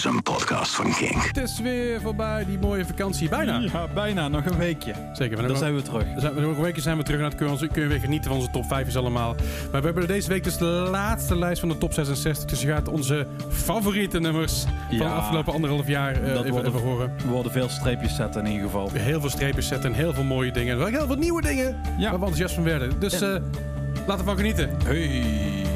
is een podcast van King. Het is weer voorbij, die mooie vakantie. Bijna. Ja, bijna. Nog een weekje. Zeker. Dan, zijn we terug. Zijn, nog een weekje zijn we terug. En het kun, kun je, weer genieten van onze top 5 allemaal. Maar we hebben deze week dus de laatste lijst van de top 66. Dus je gaat onze favoriete nummers van de afgelopen anderhalf jaar uh, even, worden, even, horen. We worden veel streepjes zetten in ieder geval. Heel veel streepjes zetten en heel veel mooie dingen. Heel veel nieuwe dingen ja. waar we enthousiast van werden. Dus eh, laten we van genieten. Hey.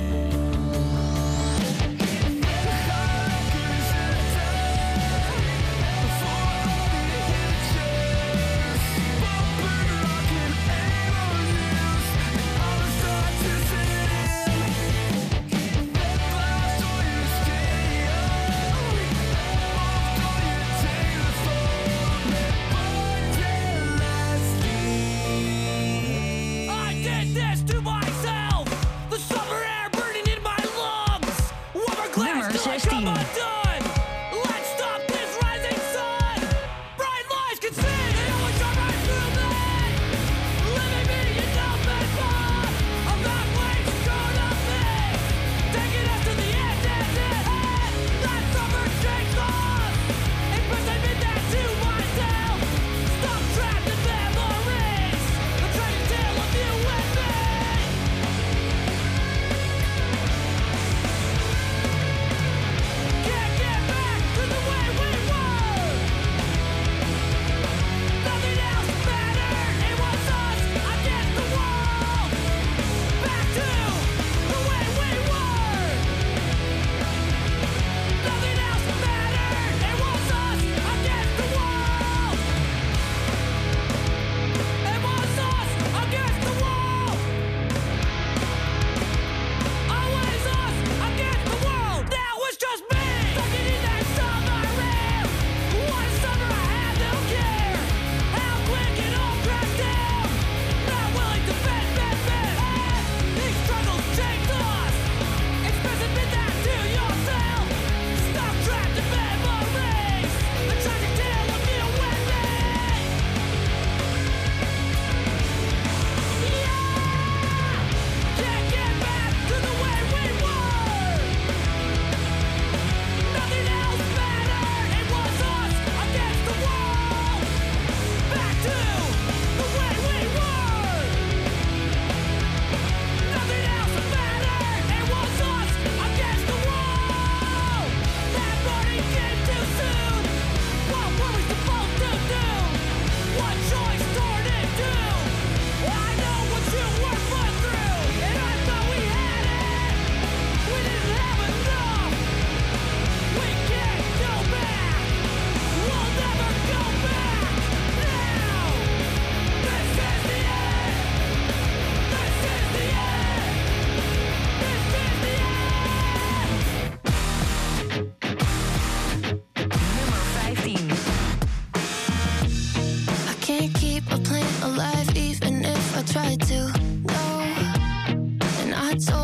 So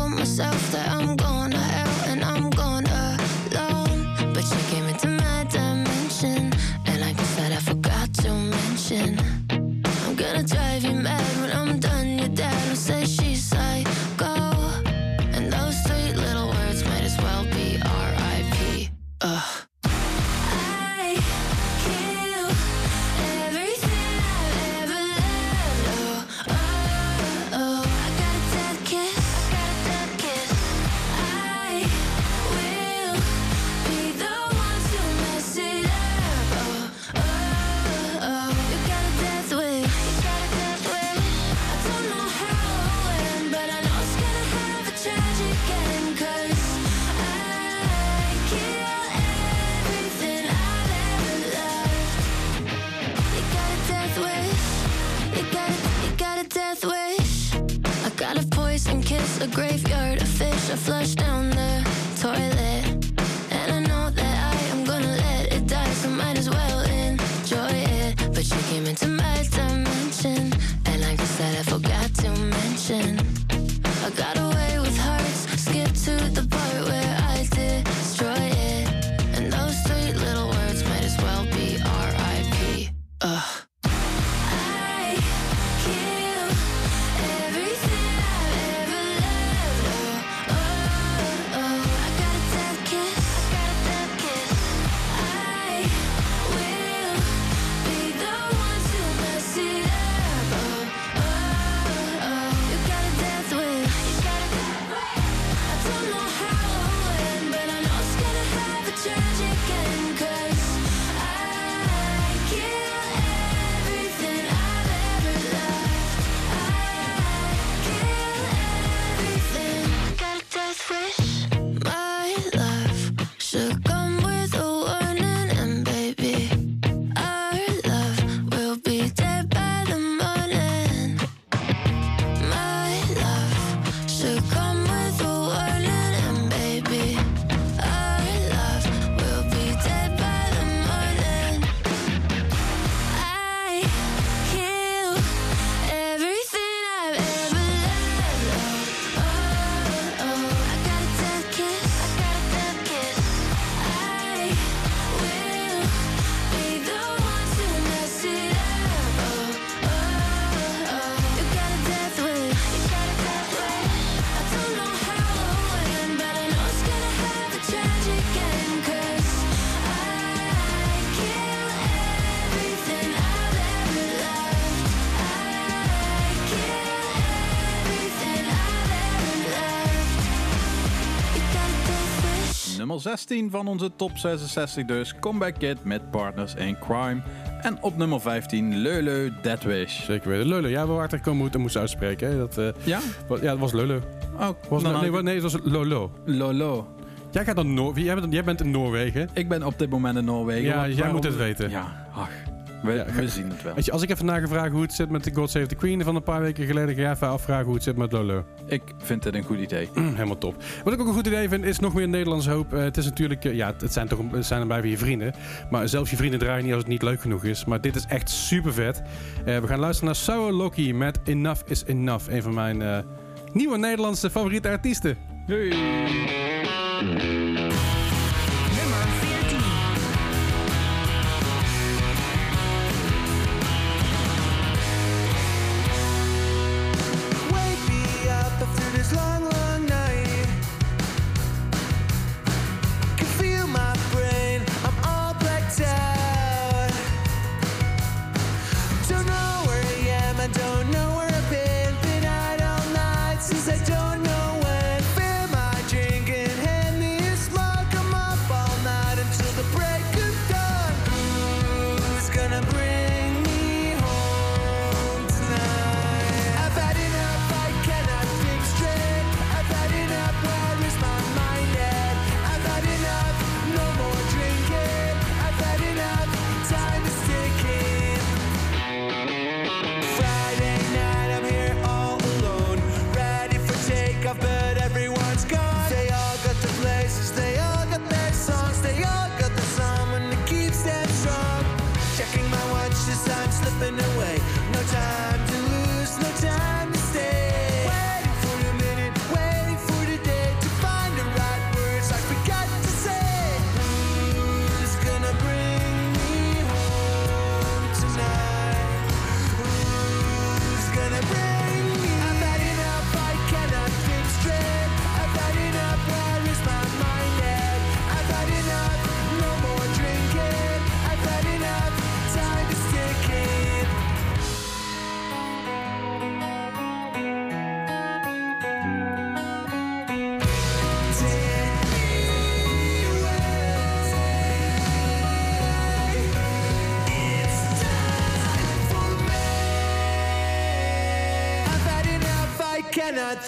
16 van onze top 66 dus Comeback Kid met Partners in Crime. En op nummer 15 Lulu Dead Wish. Zeker weten. Lulu, ja, we waren komen moeten moest uitspreken. Hè? Dat, eh, ja? Ja, dat was Lulu. Oh, was nee, nou, nou, nee, het was Lolo. Lolo. Jij, gaat dan Noor jij, bent, jij bent in Noorwegen. Ik ben op dit moment in Noorwegen. Ja, jij moet het weten. Ja, ach. We, ja, zien het wel. Weet je, als ik even nagevraagd hoe het zit met de God Save the Queen van een paar weken geleden, ga je even afvragen hoe het zit met Lolo. Ik vind het een goed idee. Helemaal top. Wat ik ook een goed idee vind, is nog meer Nederlandse hoop. Eh, het is natuurlijk, eh, ja, het zijn toch het zijn blijven je vrienden. Maar zelfs je vrienden draaien niet als het niet leuk genoeg is. Maar dit is echt super vet. Eh, we gaan luisteren naar Sour Loki met Enough is Enough. Een van mijn nieuwe Nederlandse favoriete artiesten.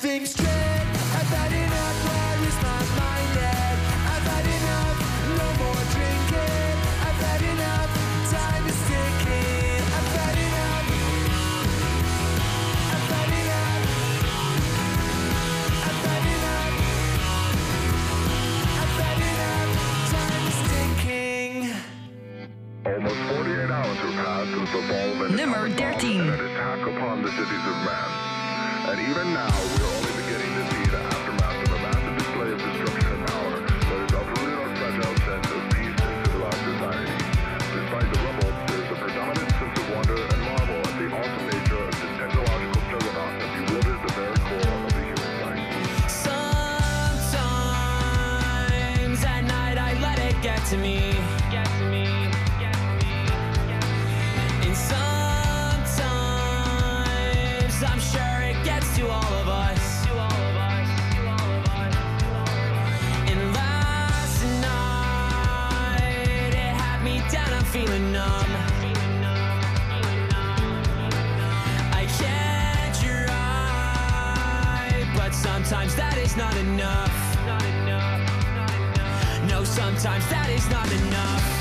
things change. enough. Not enough, not enough. No, sometimes that is not enough.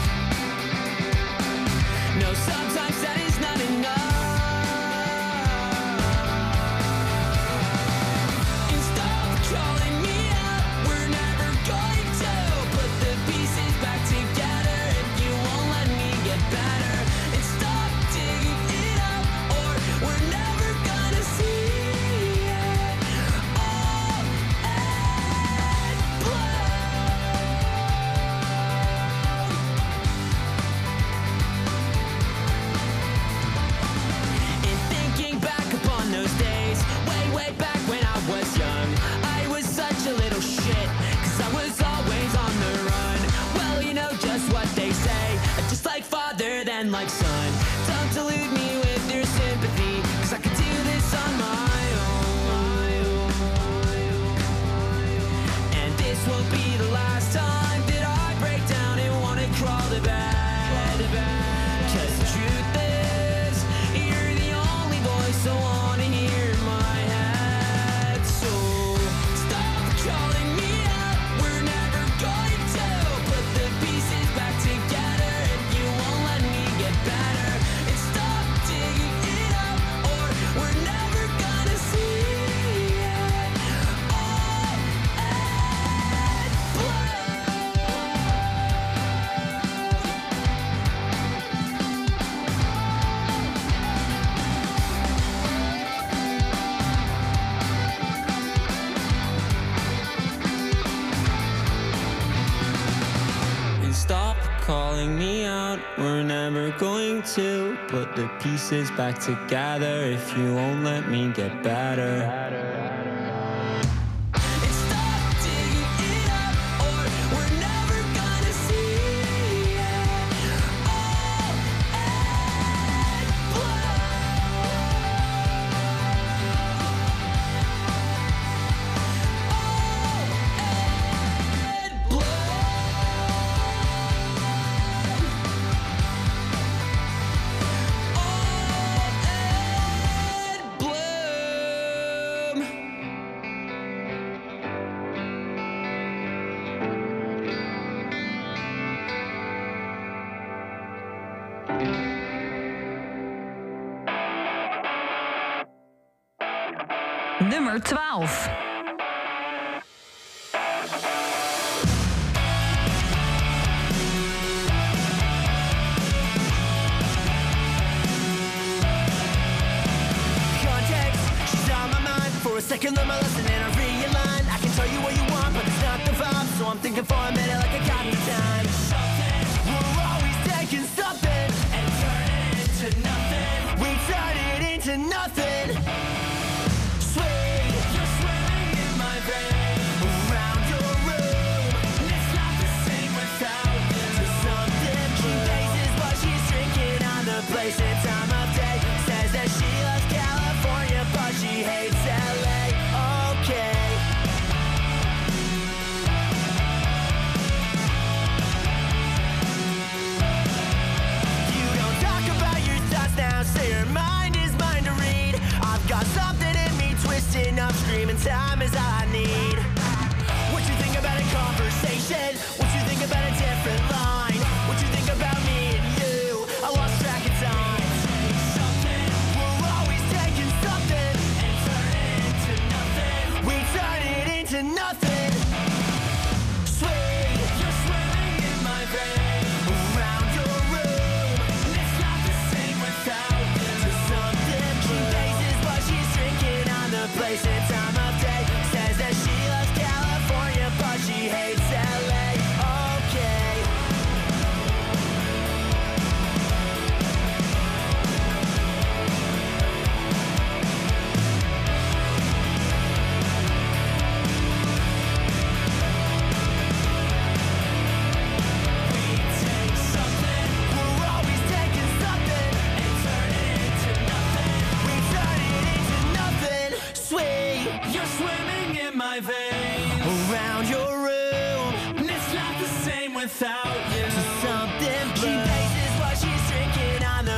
To put the pieces back together if you won't let me get better.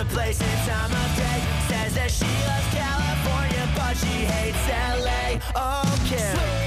Place and time of day. Says that she loves California, but she hates LA. Okay.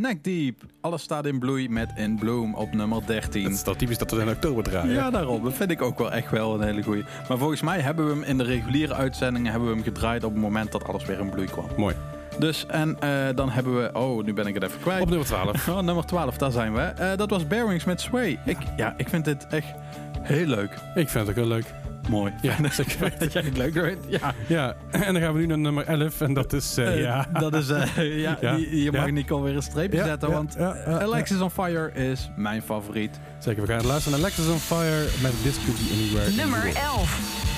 Neck Deep. Alles staat in bloei met In Bloom op nummer 13. Het is toch typisch dat we in oktober draaien. Ja, daarom. Dat vind ik ook wel echt wel een hele goeie. Maar volgens mij hebben we hem in de reguliere uitzendingen hebben we hem gedraaid op het moment dat alles weer in bloei kwam. Mooi. Dus, en eh, dan hebben we... Oh, nu ben ik het even kwijt. Op nummer 12. Oh, nummer 12, daar zijn we. Eh, dat was Bearings met Sway. Ik, ja, ik vind dit echt heel leuk. Ik vind het ook heel leuk. Mooi. Ja, zeker. Dat jij het leuk vindt. Ja. Ja, en dan gaan we nu naar nummer 11. En dat is, eh, Eh, ja... Dat is, eh, ja, Ja. je, je mag Ja. niet alweer een streepje Ja, zetten, ja, want ja, ja, ja. Alexis on Fire is mijn favoriet. Zeker, we gaan luisteren naar Lexus on Fire met This Could Be Anywhere. Nummer World. 11.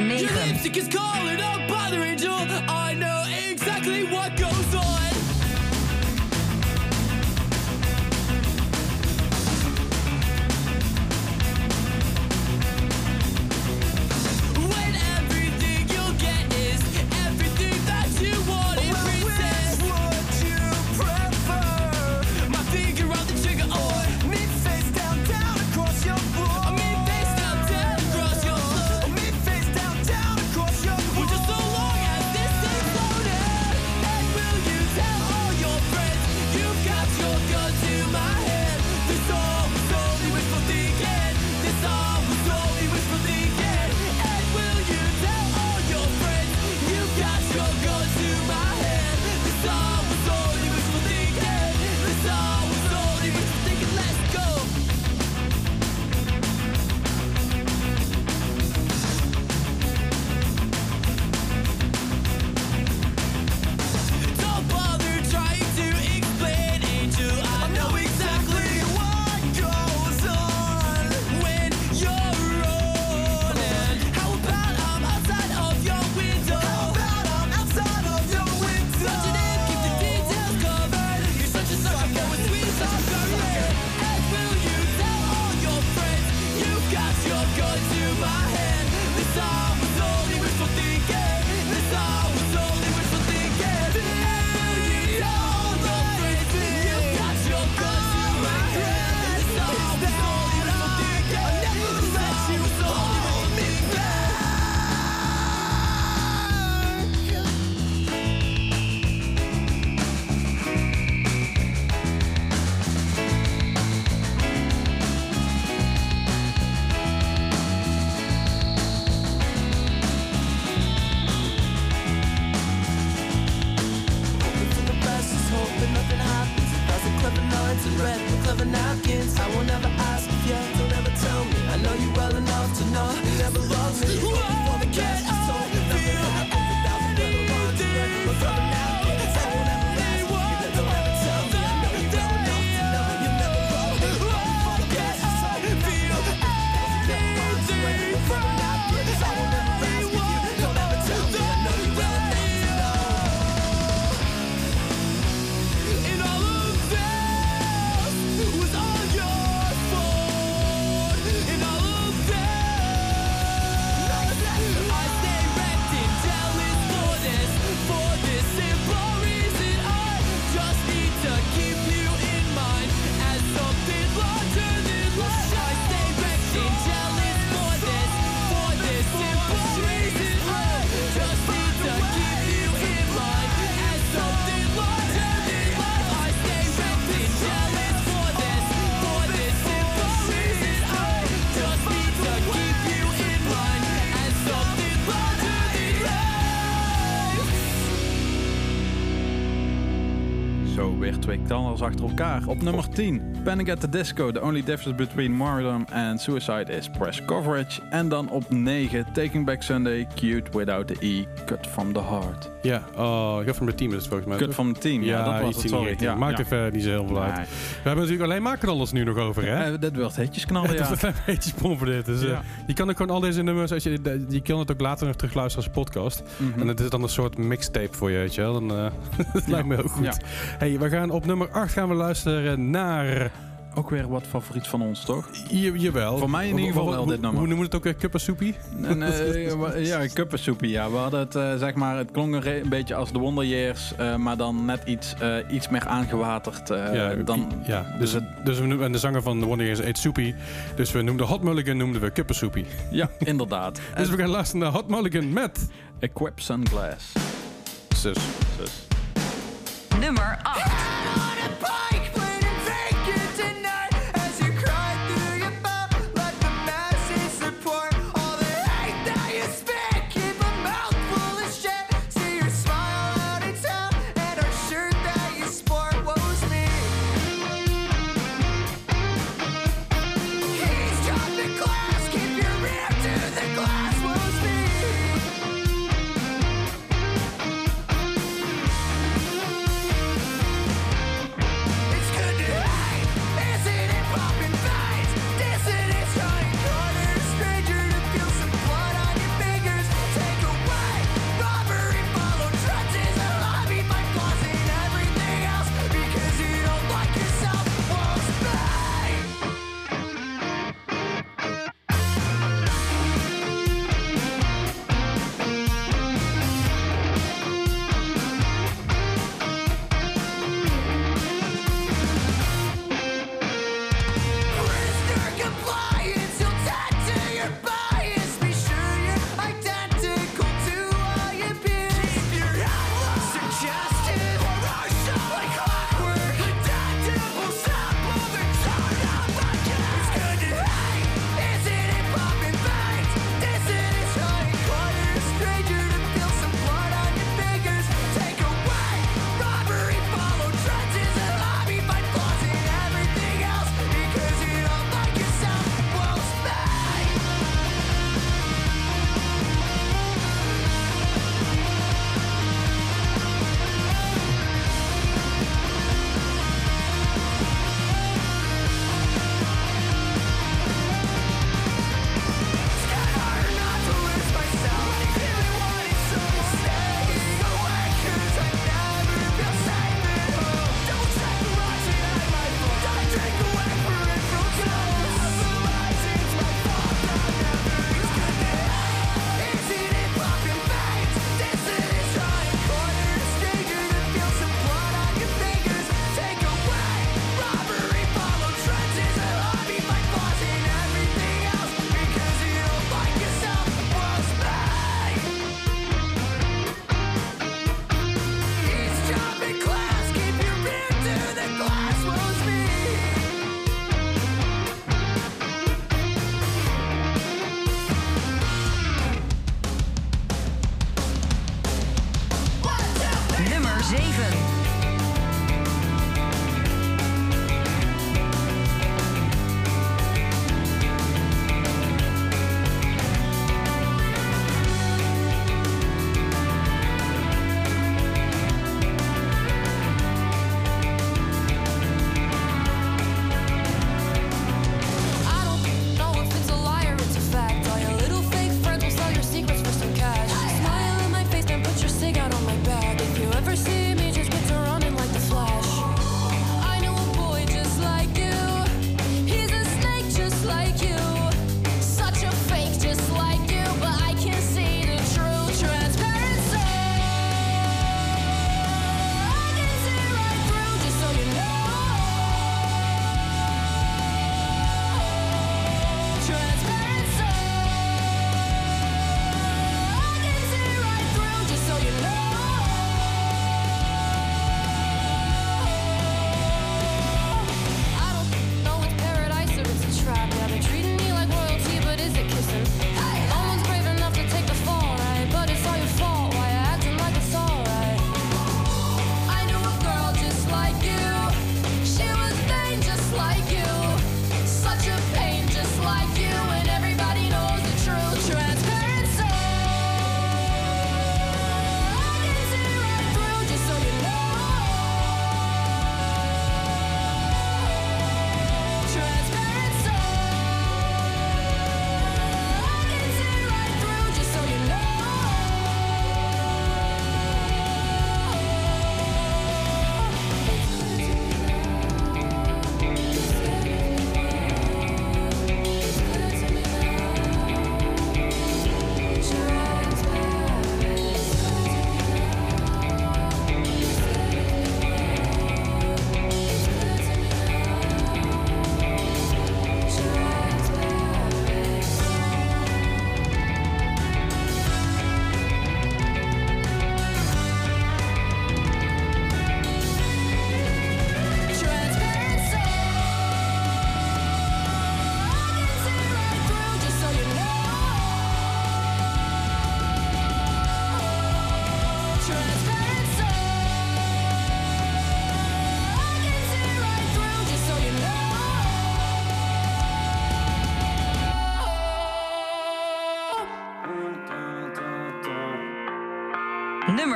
Nummer 9. Your lipstick is colored red clever napkins. I will never ask if you don't ever tell me. I know you well enough to know you never loved me. Twee knallers achter elkaar. Op nummer 10, Panic at the Disco. The only difference between martyrdom and suicide is press coverage. En dan op 9, Taking Back Sunday, Cute Without the E, Cut from the Heart. Ja, oh, ik heb van mijn team is het volgens mij. Cut from the team, ja, dat was het, sorry. Ja, Maakt ja. even niet zo heel veel uit. We hebben natuurlijk alleen maakknallers nu nog over, hè? Eh, dit wordt knallen, Het is ja. een klein beetje spon voor dit. Dus, eh, Ja. Je kan ook gewoon al deze nummers, als je, de- je kan het ook later nog terugluisteren als podcast. Mhm. En het is dan een soort mixtape voor je, weet je wel. Dan, eh, dat lijkt me heel goed. Hey, we gaan op nummer 8 gaan we luisteren naar... Ook weer wat favoriet van ons, toch? Je, jawel. Voor mij in ieder geval Hoe- wel dit nummer. Hoe noemen we het ook weer? Kuppersoepie? En, eh, ja, kuppensoepie, ja. We hadden het, eh, zeg maar, het klonk een, beetje als de Wonder Years, eh, maar dan net iets, eh, iets meer aangewaterd. eh, ja, dan, ja, dus, dus dus we noemen, en de zanger van The Wonder Years eet soepie. Dus we noemden Hot Mulligan noemden we kuppersoepie. ja, inderdaad. Dus En we gaan luisteren naar Hot Mulligan met... Equip Sunglass. Zus. Dus. Nummer 8.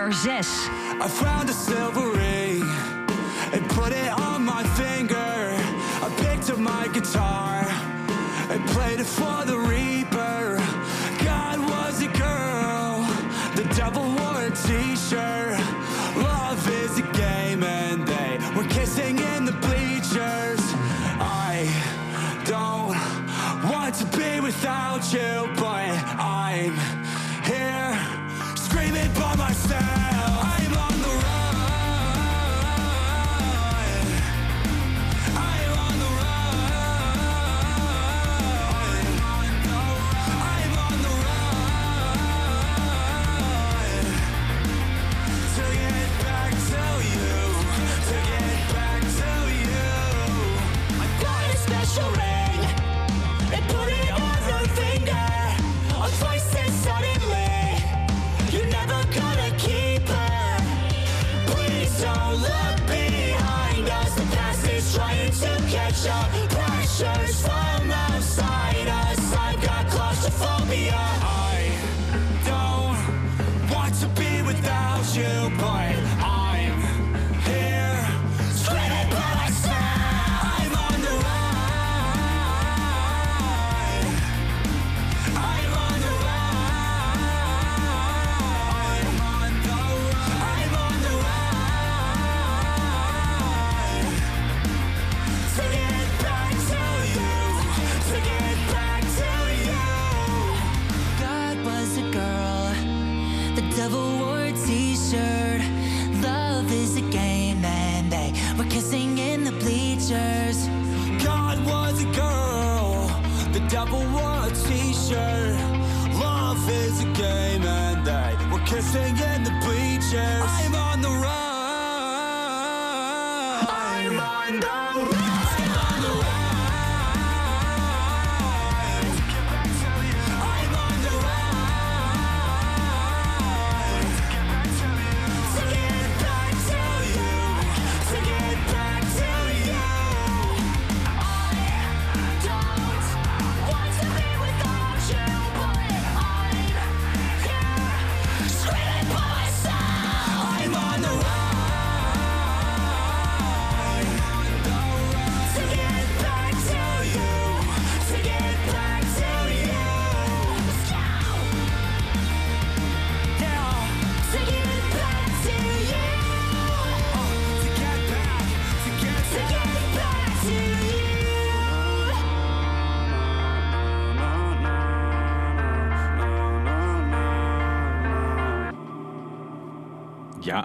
Know. Nummer 6. I found a silver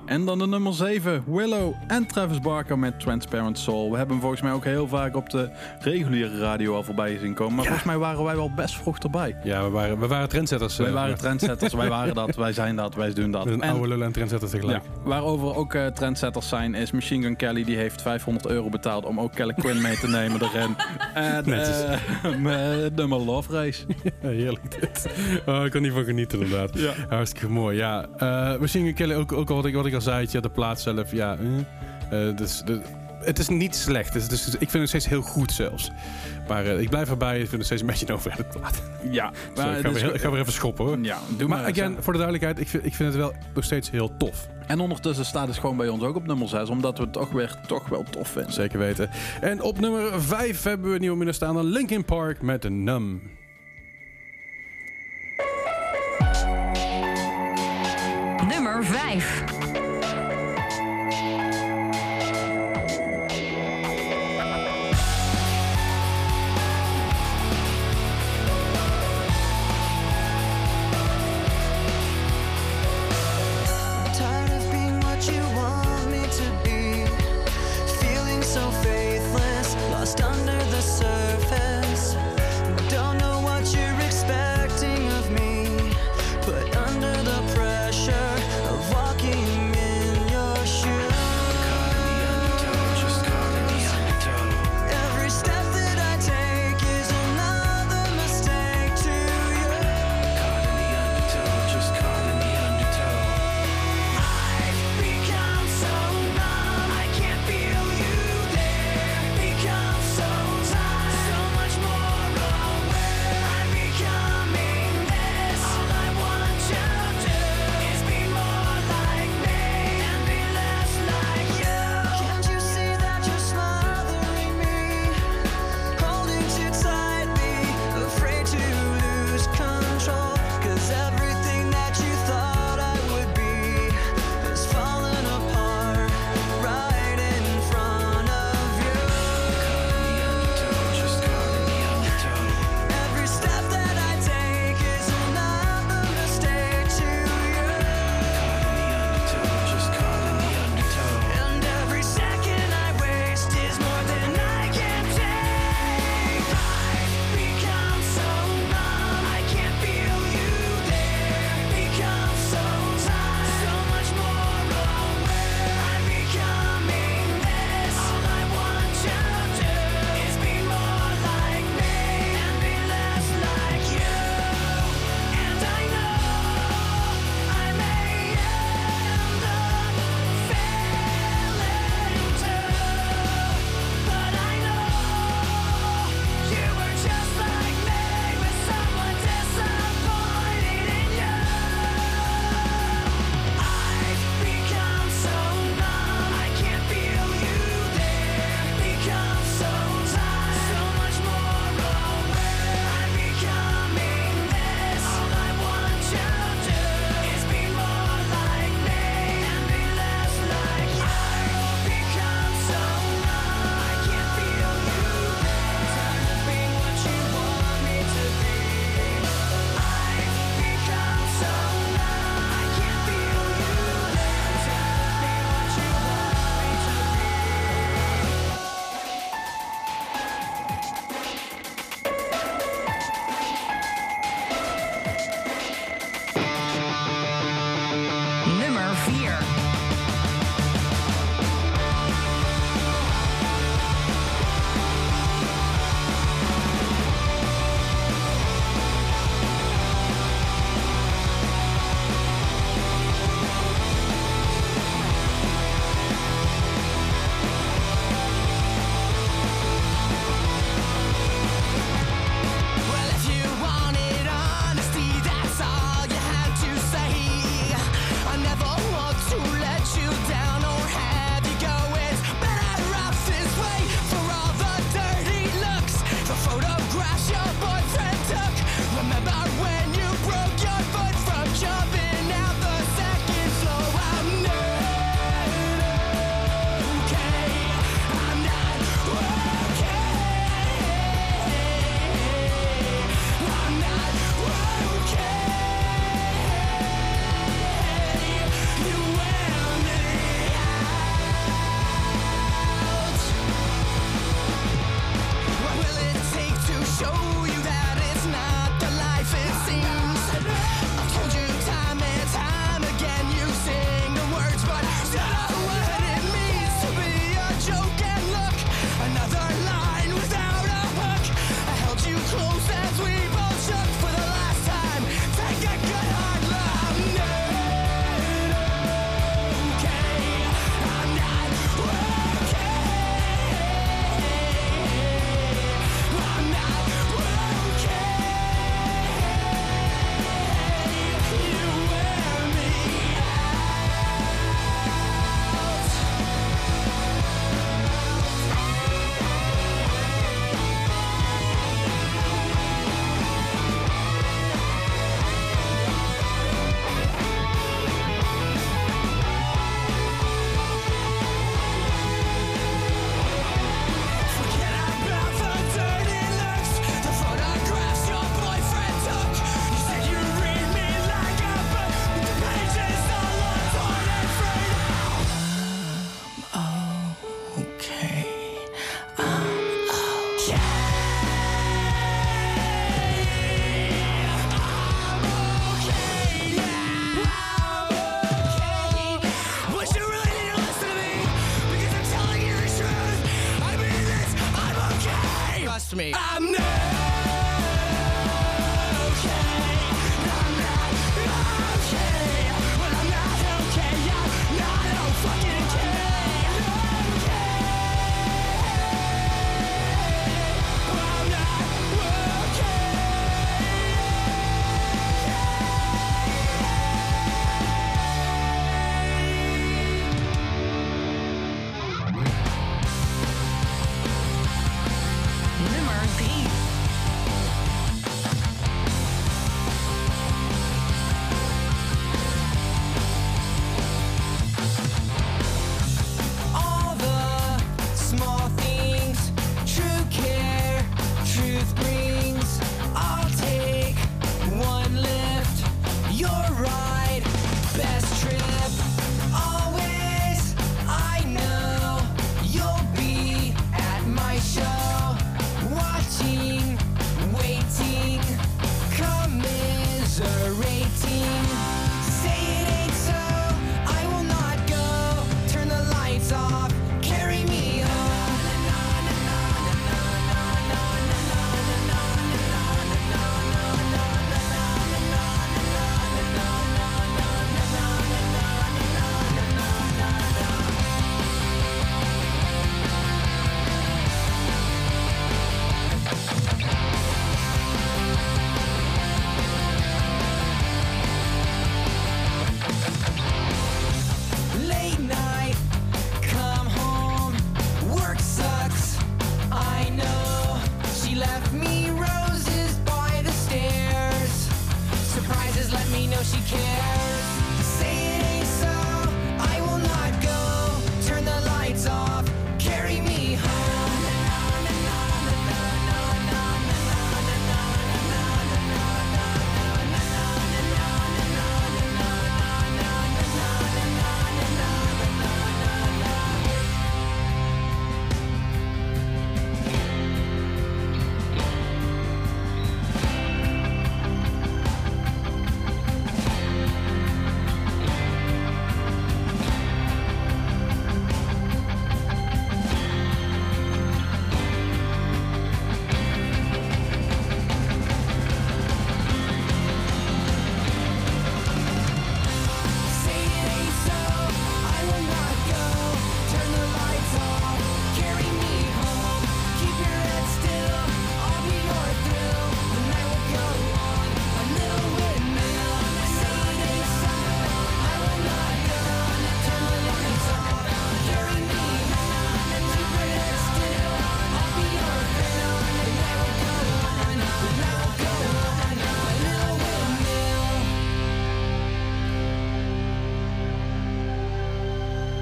en dan de nummer 7, Willow en Travis Barker met Transparent Soul. We hebben hem volgens mij ook heel vaak op de reguliere radio al voorbij zien komen. Maar volgens mij waren wij wel best vroeg erbij. Ja, we waren, we waren trendsetters. Wij eh, waren trendsetters, wij waren dat, wij zijn dat, wij doen dat. Een En- oude lullen en trendsetters tegelijk. Ja, waarover ook eh, trendsetters zijn, is Machine Gun Kelly. Die heeft 500 euro betaald om ook Kelly Quinn mee te nemen erin. En met nummer Love Race. Ja, heerlijk dit. Oh, ik kan niet van genieten inderdaad. Ja. Hartstikke mooi. Ja, Machine Gun Kelly, ook, ook al wat ik, wat ik al zei, tja, de plaat zelf, ja. eh, eh, dus, de, het is niet slecht. Het is, dus, ik vind het steeds heel goed zelfs. Maar eh, ik blijf erbij. Ik vind het steeds een beetje een overrated plaat. Ja, Sorry, ik, ga weer, heel- ik ga weer even schoppen hoor. Ja, doe Maar maar. again, voor de duidelijkheid, ik vind, ik vind het wel nog steeds heel tof. En ondertussen staat het gewoon bij ons ook op nummer 6, omdat we het toch weer toch wel tof vinden. Zeker weten. En op nummer 5 hebben we een nieuwe binnenstaande Linkin Park met de Num. Nummer 5.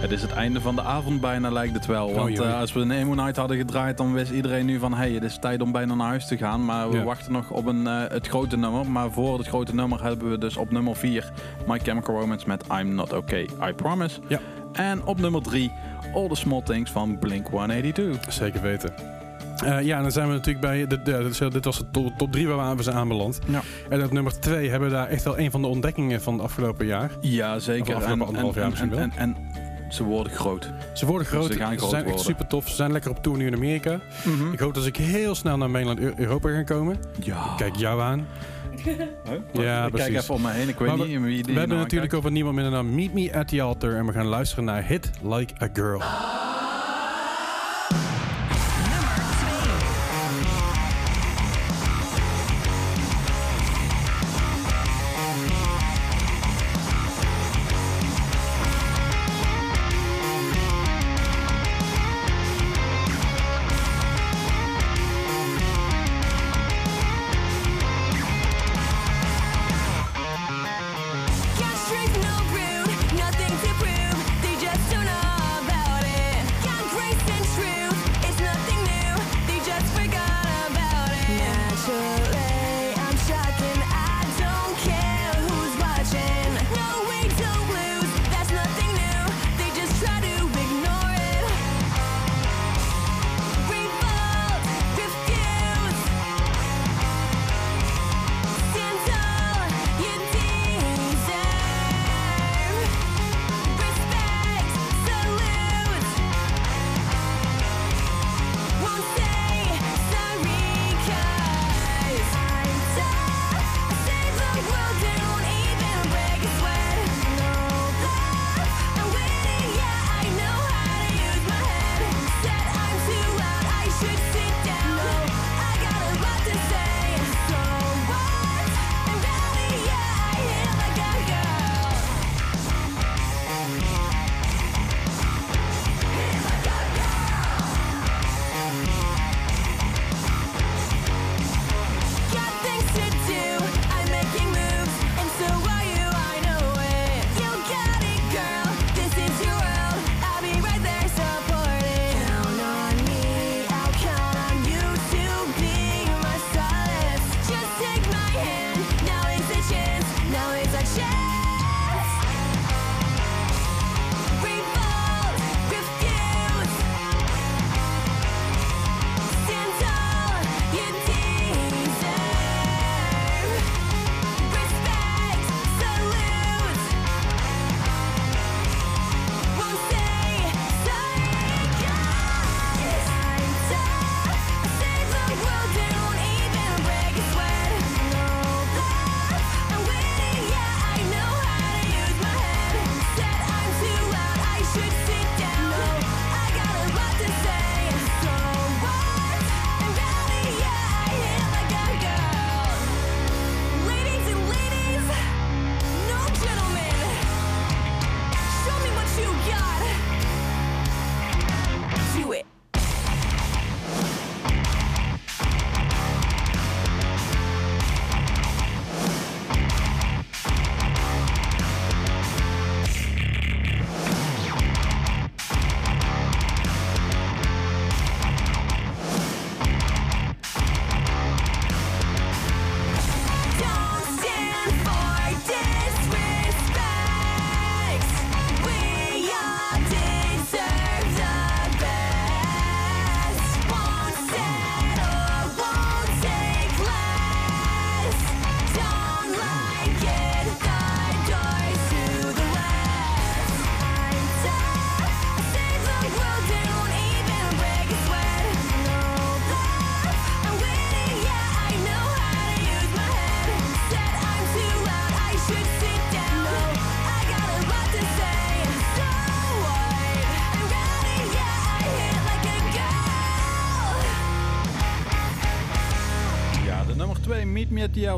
Het is het einde van de avond bijna, lijkt het wel. Want Oei, oei. eh, als we een Emo Night hadden gedraaid, dan wist iedereen nu van... hey, het is tijd om bijna naar huis te gaan. Maar we Ja. wachten nog op een, eh, het grote nummer. Maar voor het grote nummer hebben we dus op nummer 4... My Chemical Romance met I'm Not Okay, I Promise. Ja. En op nummer 3... All the Small Things van Blink-182. Zeker weten. Eh, ja, en dan zijn we natuurlijk bij. De, de, dit was de to- top 3 waar we zijn aanbeland. Ja. En op nummer 2 hebben we daar echt wel een van de ontdekkingen van het afgelopen jaar. Ja, zeker. Of afgelopen anderhalf jaar misschien wel. en, en, ze worden groot. Ze worden groot. Ze gaan groot zijn echt super tof. Ze zijn lekker op tour nu in Amerika. Ik hoop dat ik heel snel naar Mainland Eu- Europa ga komen. Ja. Kijk jou aan. Ja, ik precies. kijk even om me heen. Ik weet Maar niet wie die We hebben nou natuurlijk over niemand minder dan Meet Me at the Altar. En we gaan luisteren naar Hit Like a Girl.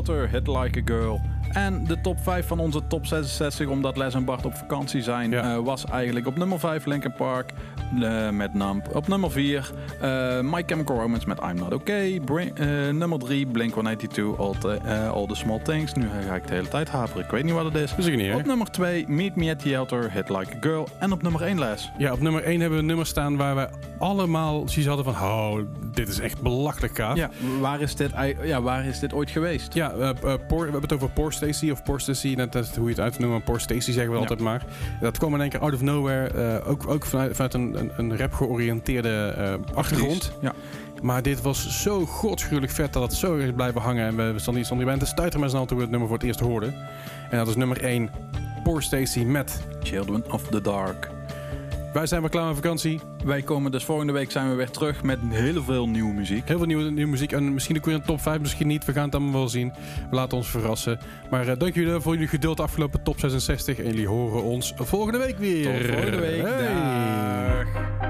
Hit Like a Girl. En de top 5 van onze top 66, omdat Les en Bart op vakantie zijn, Ja. eh, was eigenlijk op nummer 5 Linkin Park eh, met Nump. Op nummer 4 eh My Chemical Romance met I'm Not Okay. Eh, nummer 3 Blink-182, All, the- All the Small Things. Nu ga ik de hele tijd haperen, ik weet niet wat het is. Ook niet, hè? Op nummer 2 Meet Me at the Altar, Hit Like a Girl. En op nummer 1 Les. Ja, op nummer 1 hebben we een nummer staan waar we allemaal zoiets hadden van... Oh, dit is echt belachelijk gaaf. Ja, waar is dit, ja, waar is dit ooit geweest? Ja, we hebben het over Poor Stacy of Poor Stacy, net dat is hoe je het uit te noemen. Poor Stacy zeggen we Ja. altijd maar. Dat kwam in één keer out of nowhere, ook, ook vanuit, vanuit een, een, een rap georiënteerde eh, achtergrond. Ja. Maar dit was zo godschuwelijk vet dat het zo is blijven hangen. En we stonden stonden hier bij te stuiteren met z'n allen toen we het nummer voor het eerst hoorden. En dat is nummer 1, Poor Stacy met... Children of the Dark. Wij zijn weer klaar met vakantie. Wij komen dus volgende week zijn we weer terug met heel veel nieuwe muziek. Heel veel nieuwe, nieuwe muziek. En misschien ook weer een top 5, misschien niet. We gaan het allemaal wel zien. We laten ons verrassen. Maar eh, dank jullie voor jullie geduld afgelopen top 66. En jullie horen ons volgende week weer. Tot volgende week. Hey. Dag.